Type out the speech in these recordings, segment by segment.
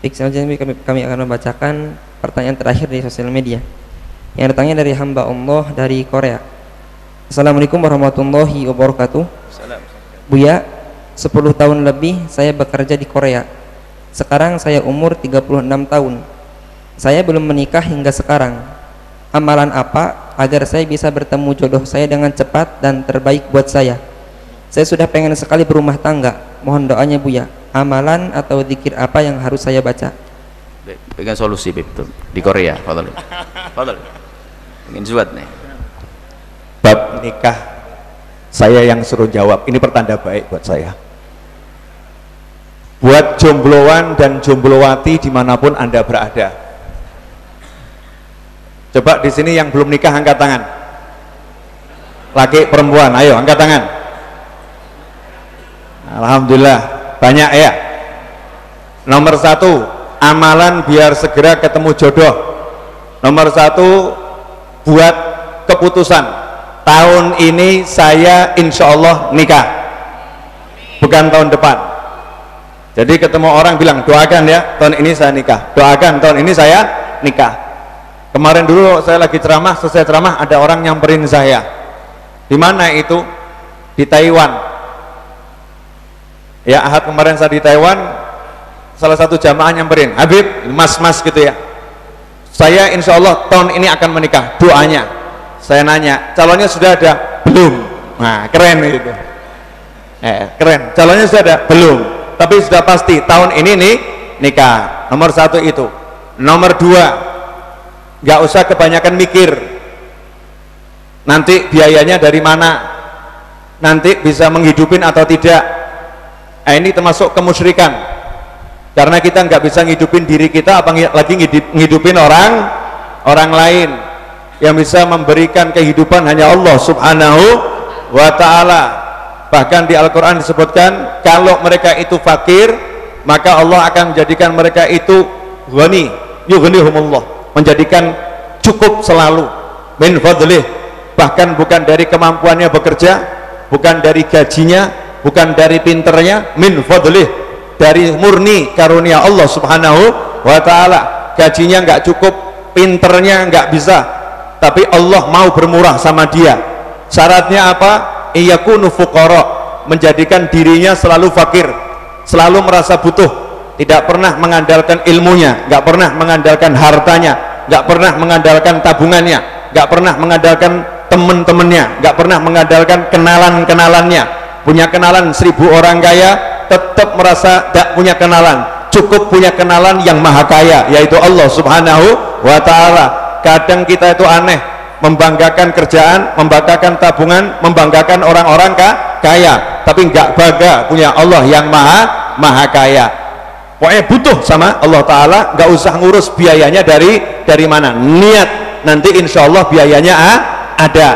Baik, selanjutnya kami, kami akan membacakan pertanyaan terakhir di sosial media yang datangnya dari hamba Allah dari Korea. Assalamualaikum warahmatullahi wabarakatuh. Buya, 10 tahun lebih saya bekerja di Korea. Sekarang saya umur 36 tahun. Saya belum menikah hingga sekarang. Amalan apa agar saya bisa bertemu jodoh saya dengan cepat dan terbaik buat saya? Saya sudah pengen sekali berumah tangga. Mohon doanya Buya amalan atau zikir apa yang harus saya baca? Dengan solusi betul di Korea fadal fadal ingin zuat nih. Bab nikah saya yang suruh jawab. Ini pertanda baik buat saya. Buat jombloan dan jomblowati di mana pun anda berada. Coba di sini yang belum nikah angkat tangan. Laki perempuan ayo angkat tangan. Alhamdulillah banyak ya. Nomor satu amalan biar segera ketemu jodoh. Nomor satu buat keputusan. Tahun ini saya insya Allah nikah. Bukan tahun depan. Jadi ketemu orang bilang doakan ya tahun ini saya nikah. Doakan tahun ini saya nikah. Kemarin dulu saya lagi ceramah selesai ceramah ada orang nyamperin saya. Di mana itu? Di Taiwan ya ahad kemarin saya di Taiwan salah satu jamaah nyamperin Habib mas-mas gitu ya. Saya insya Allah tahun ini akan menikah doanya. Saya nanya calonnya sudah ada? Belum. Nah keren gitu. Eh, keren. Calonnya sudah ada? Belum. Tapi sudah pasti tahun ini nih nikah. Nomor satu itu. Nomor dua nggak usah kebanyakan mikir. Nanti biayanya dari mana? Nanti bisa menghidupin atau tidak nah, ini termasuk kemusyrikan. Karena kita nggak bisa ngidupin diri kita apa lagi ngidupin orang orang lain yang bisa memberikan kehidupan hanya Allah subhanahu wa ta'ala. Bahkan di Al-Quran disebutkan kalau mereka itu fakir maka Allah akan menjadikan mereka itu ghani yughnihumullah menjadikan cukup selalu min fadlih. Bahkan bukan dari kemampuannya bekerja bukan dari gajinya bukan dari pinternya min fadlih. Dari murni karunia Allah subhanahu wa ta'ala. Gajinya nggak cukup pinternya nggak bisa. Tapi Allah mau bermurah sama dia. Syaratnya apa? Iyakunu fuqara. Menjadikan dirinya selalu fakir. Selalu merasa butuh. Tidak pernah mengandalkan ilmunya. Nggak pernah mengandalkan hartanya. Nggak pernah mengandalkan tabungannya. Nggak pernah mengandalkan teman-temannya nggak pernah mengandalkan kenalan-kenalannya punya kenalan seribu orang kaya tetap merasa tidak punya kenalan. Cukup punya kenalan yang maha kaya yaitu Allah subhanahu wa ta'ala. Kadang kita itu aneh membanggakan kerjaan membanggakan tabungan membanggakan orang-orang kaya. Tapi nggak bangga punya Allah yang maha maha kaya. Pokoknya butuh sama Allah Ta'ala nggak usah ngurus biayanya dari dari mana. Niat nanti insya Allah biayanya ah, ada.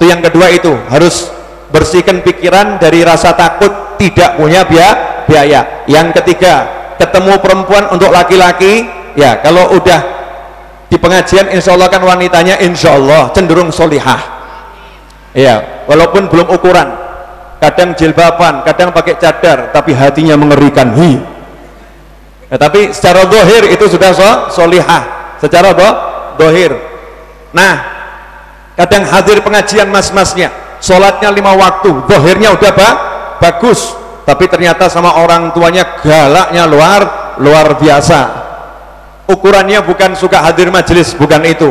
Itu yang kedua itu harus bersihkan pikiran dari rasa takut tidak punya biaya, biaya. Yang ketiga ketemu perempuan untuk laki-laki. Ya kalau udah di pengajian insya Allah kan wanitanya insya Allah cenderung solihah. Ya walaupun belum ukuran. Kadang jilbaban kadang pakai cadar tapi hatinya mengerikan. Hi. Ya, tapi secara dohir itu sudah so, solihah. Secara do, dohir. Nah kadang hadir pengajian mas-masnya sholatnya lima waktu. Dohirnya udah ba bagus. Tapi ternyata sama orang tuanya galaknya luar luar biasa. Ukurannya bukan suka hadir majelis bukan itu.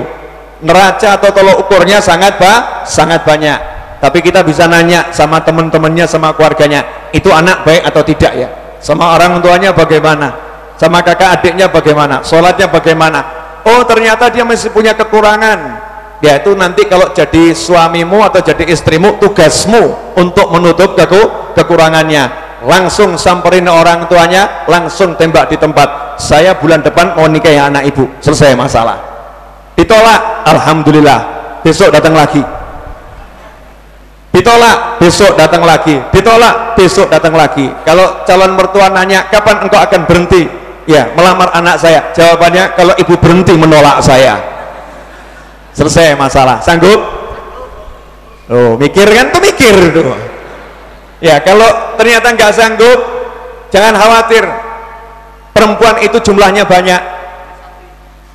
Neraca atau tolok ukurnya sangat ba sangat banyak. Tapi kita bisa nanya sama teman-temannya sama keluarganya itu anak baik atau tidak ya? Sama orang tuanya bagaimana? Sama kakak adiknya bagaimana? Sholatnya bagaimana? Oh ternyata dia masih punya kekurangan yaitu nanti kalau jadi suamimu atau jadi istrimu tugasmu untuk menutup keku, kekurangannya. Langsung samperin orang tuanya langsung tembak di tempat. Saya bulan depan mau nikahi anak ibu. Selesai masalah. Ditolak Alhamdulillah. Besok datang lagi. Ditolak besok datang lagi. Ditolak besok datang lagi. Kalau calon mertua nanya kapan engkau akan berhenti? Ya melamar anak saya. Jawabannya kalau ibu berhenti menolak saya selesai masalah. Sanggup? Oh mikir kan tuh mikir. Tuh ya kalau ternyata nggak sanggup jangan khawatir. Perempuan itu jumlahnya banyak.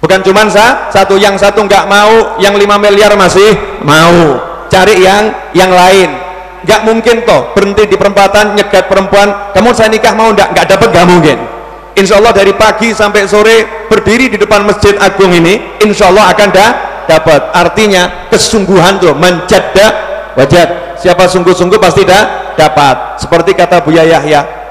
Bukan cuma sa, satu. Yang satu nggak mau yang 5 miliar masih mau. Cari yang yang lain. Nggak mungkin toh berhenti di perempatan nyegat perempuan. Kamu saya nikah mau nggak? Nggak dapat nggak mungkin. Insya Allah dari pagi sampai sore berdiri di depan masjid agung ini Insya Allah akan dah dapat artinya kesungguhan tuh menjadak wajah siapa sungguh-sungguh pasti dah dapat seperti kata Buya Yahya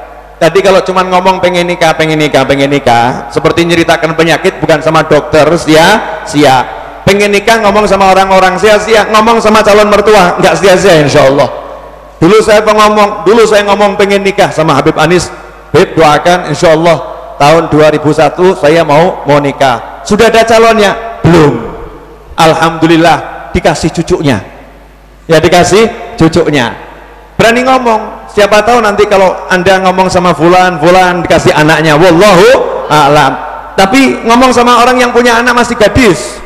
Tadi kalau cuma ngomong pengen nikah, pengen nikah, pengen nikah, seperti nyeritakan penyakit bukan sama dokter, sia, sia. Pengen nikah ngomong sama orang-orang sia-sia, ngomong sama calon mertua, nggak sia-sia insya Allah. Dulu saya ngomong, dulu saya ngomong pengen nikah sama Habib Anis, Habib doakan insya Allah tahun 2001 saya mau mau nikah. Sudah ada calonnya? Belum. Alhamdulillah dikasih cucunya. Ya dikasih cucunya. Berani ngomong, siapa tahu nanti kalau anda ngomong sama fulan fulan dikasih anaknya. Wallahu a'lam. Tapi ngomong sama orang yang punya anak masih gadis.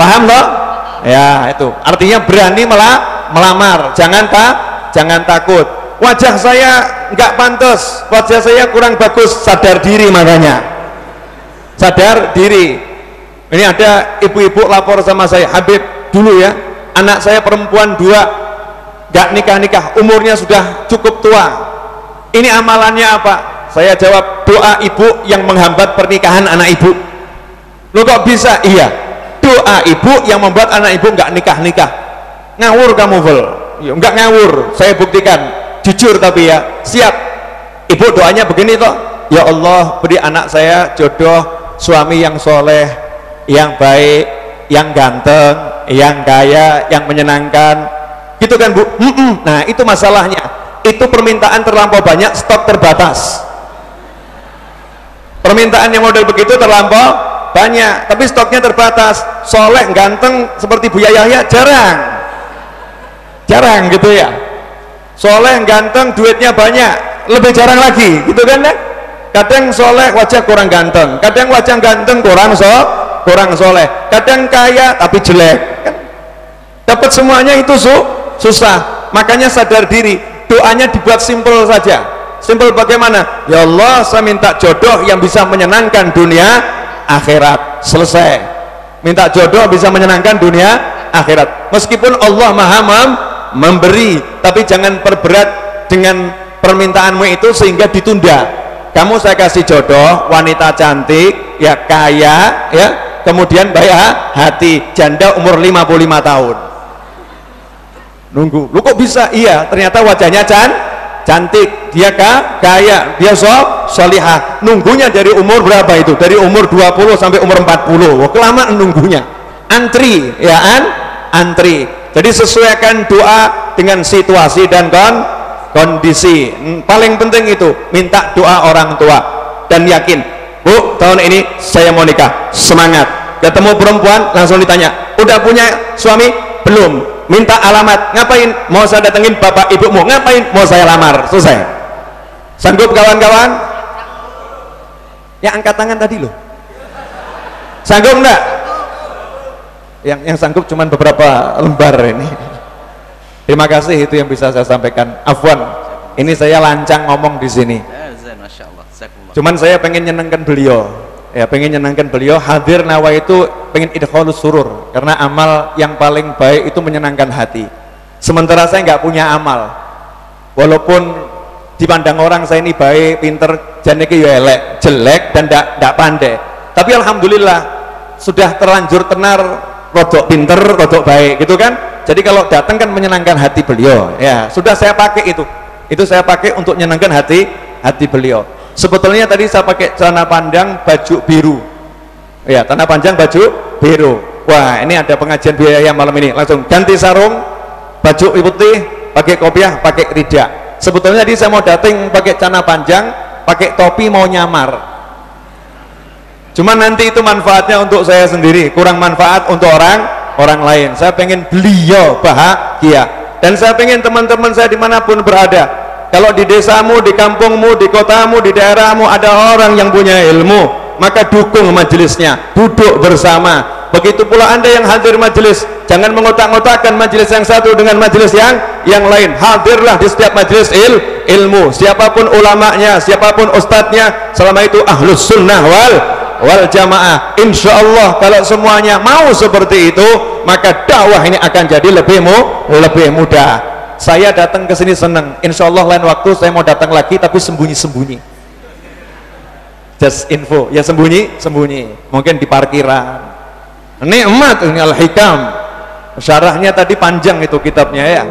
Paham loh ya itu. Artinya berani melak melamar. Jangan tak jangan takut. Wajah saya nggak pantas. Wajah saya kurang bagus. Sadar diri makanya. Sadar diri ini ada ibu-ibu lapor sama saya Habib dulu ya anak saya perempuan dua gak nikah-nikah umurnya sudah cukup tua. Ini amalannya apa? Saya jawab doa ibu yang menghambat pernikahan anak ibu. Lo kok bisa? Iya. Doa ibu yang membuat anak ibu gak nikah-nikah. Ngawur kamu full ya, nggak ngawur saya buktikan. Jujur tapi ya siap. Ibu doanya begini toh ya Allah beri anak saya jodoh suami yang soleh yang baik yang ganteng yang kaya yang menyenangkan. Gitu kan bu? Mm -mm. nah itu masalahnya. Itu permintaan terlampau banyak stok terbatas. Permintaan yang model begitu terlampau banyak tapi stoknya terbatas. Soleh ganteng seperti Bu Yahya jarang. Jarang gitu ya. Soleh ganteng duitnya banyak. Lebih jarang lagi gitu kan ya kadang soleh wajah kurang ganteng kadang wajah ganteng kurang so kurang soleh. Kadang kaya tapi jelek. Kan? Dapat semuanya itu su susah. Makanya sadar diri. Doanya dibuat simpel saja. Simpel bagaimana? Ya Allah saya minta jodoh yang bisa menyenangkan dunia akhirat. Selesai. Minta jodoh bisa menyenangkan dunia akhirat. Meskipun Allah maha memberi tapi jangan perberat dengan permintaanmu itu sehingga ditunda. Kamu saya kasih jodoh wanita cantik ya kaya ya kemudian baik hati janda umur 55 tahun. Nunggu. Lu kok bisa? Iya ternyata wajahnya can cantik. Dia kah kaya dia so solihah. Nunggunya dari umur berapa itu? Dari umur 20 sampai umur 40 Wah, kelamaan nunggunya. Antri ya an antri. Jadi sesuaikan doa dengan situasi dan kon kondisi. Hmm, paling penting itu minta doa orang tua. Dan yakin bu tahun ini saya mau nikah. Semangat. Ketemu perempuan langsung ditanya udah punya suami? Belum. Minta alamat. Ngapain? Mau saya datengin bapak ibumu. Ngapain? Mau saya lamar. Selesai. Sanggup kawan-kawan? Ya angkat tangan tadi loh. Sanggup enggak? Yang yang sanggup cuma beberapa lembar ini. Terima kasih itu yang bisa saya sampaikan. Afwan ini saya lancang ngomong di sini cuman saya pengen nyenengkan beliau. Ya pengen nyenangkan beliau. Hadir nawa itu pengen idkhalus surur. Karena amal yang paling baik itu menyenangkan hati. Sementara saya nggak punya amal. Walaupun dipandang orang saya ini baik pinter ya elek jelek dan tidak pandai. Tapi alhamdulillah sudah terlanjur tenar rodok pinter rodok baik gitu kan? Jadi kalau datang kan menyenangkan hati beliau. Ya sudah saya pakai itu. Itu saya pakai untuk menyenangkan hati hati beliau sebetulnya tadi saya pakai celana panjang baju biru. Ya celana panjang baju biru. Wah ini ada pengajian biaya malam ini. Langsung ganti sarung baju putih pakai kopiah pakai rida sebetulnya tadi saya mau datang pakai celana panjang pakai topi mau nyamar. Cuman nanti itu manfaatnya untuk saya sendiri. Kurang manfaat untuk orang orang lain. Saya pengen beliau bahagia. Dan saya pengen teman-teman saya di mana pun berada kalau di desamu, di kampungmu, di kotamu, di daerahmu ada orang yang punya ilmu, maka dukung majelisnya, duduk bersama. Begitu pula anda yang hadir majelis, jangan mengotak-ngotakkan majelis yang satu dengan majelis yang yang lain. Hadirlah di setiap majelis il, ilmu. Siapa pun ulamanya siapa pun ustadznya selama itu ahlus sunnah wal wal jamaah. Insya Allah kalau semuanya mau seperti itu maka dakwah ini akan jadi lebih mu, lebih mudah saya datang ke sini senang insya Allah lain waktu saya mau datang lagi tapi sembunyi-sembunyi. Just info. Ya sembunyi sembunyi. Mungkin di parkiran. Nikmat ini al-hikam. Syarahnya tadi panjang itu kitabnya ya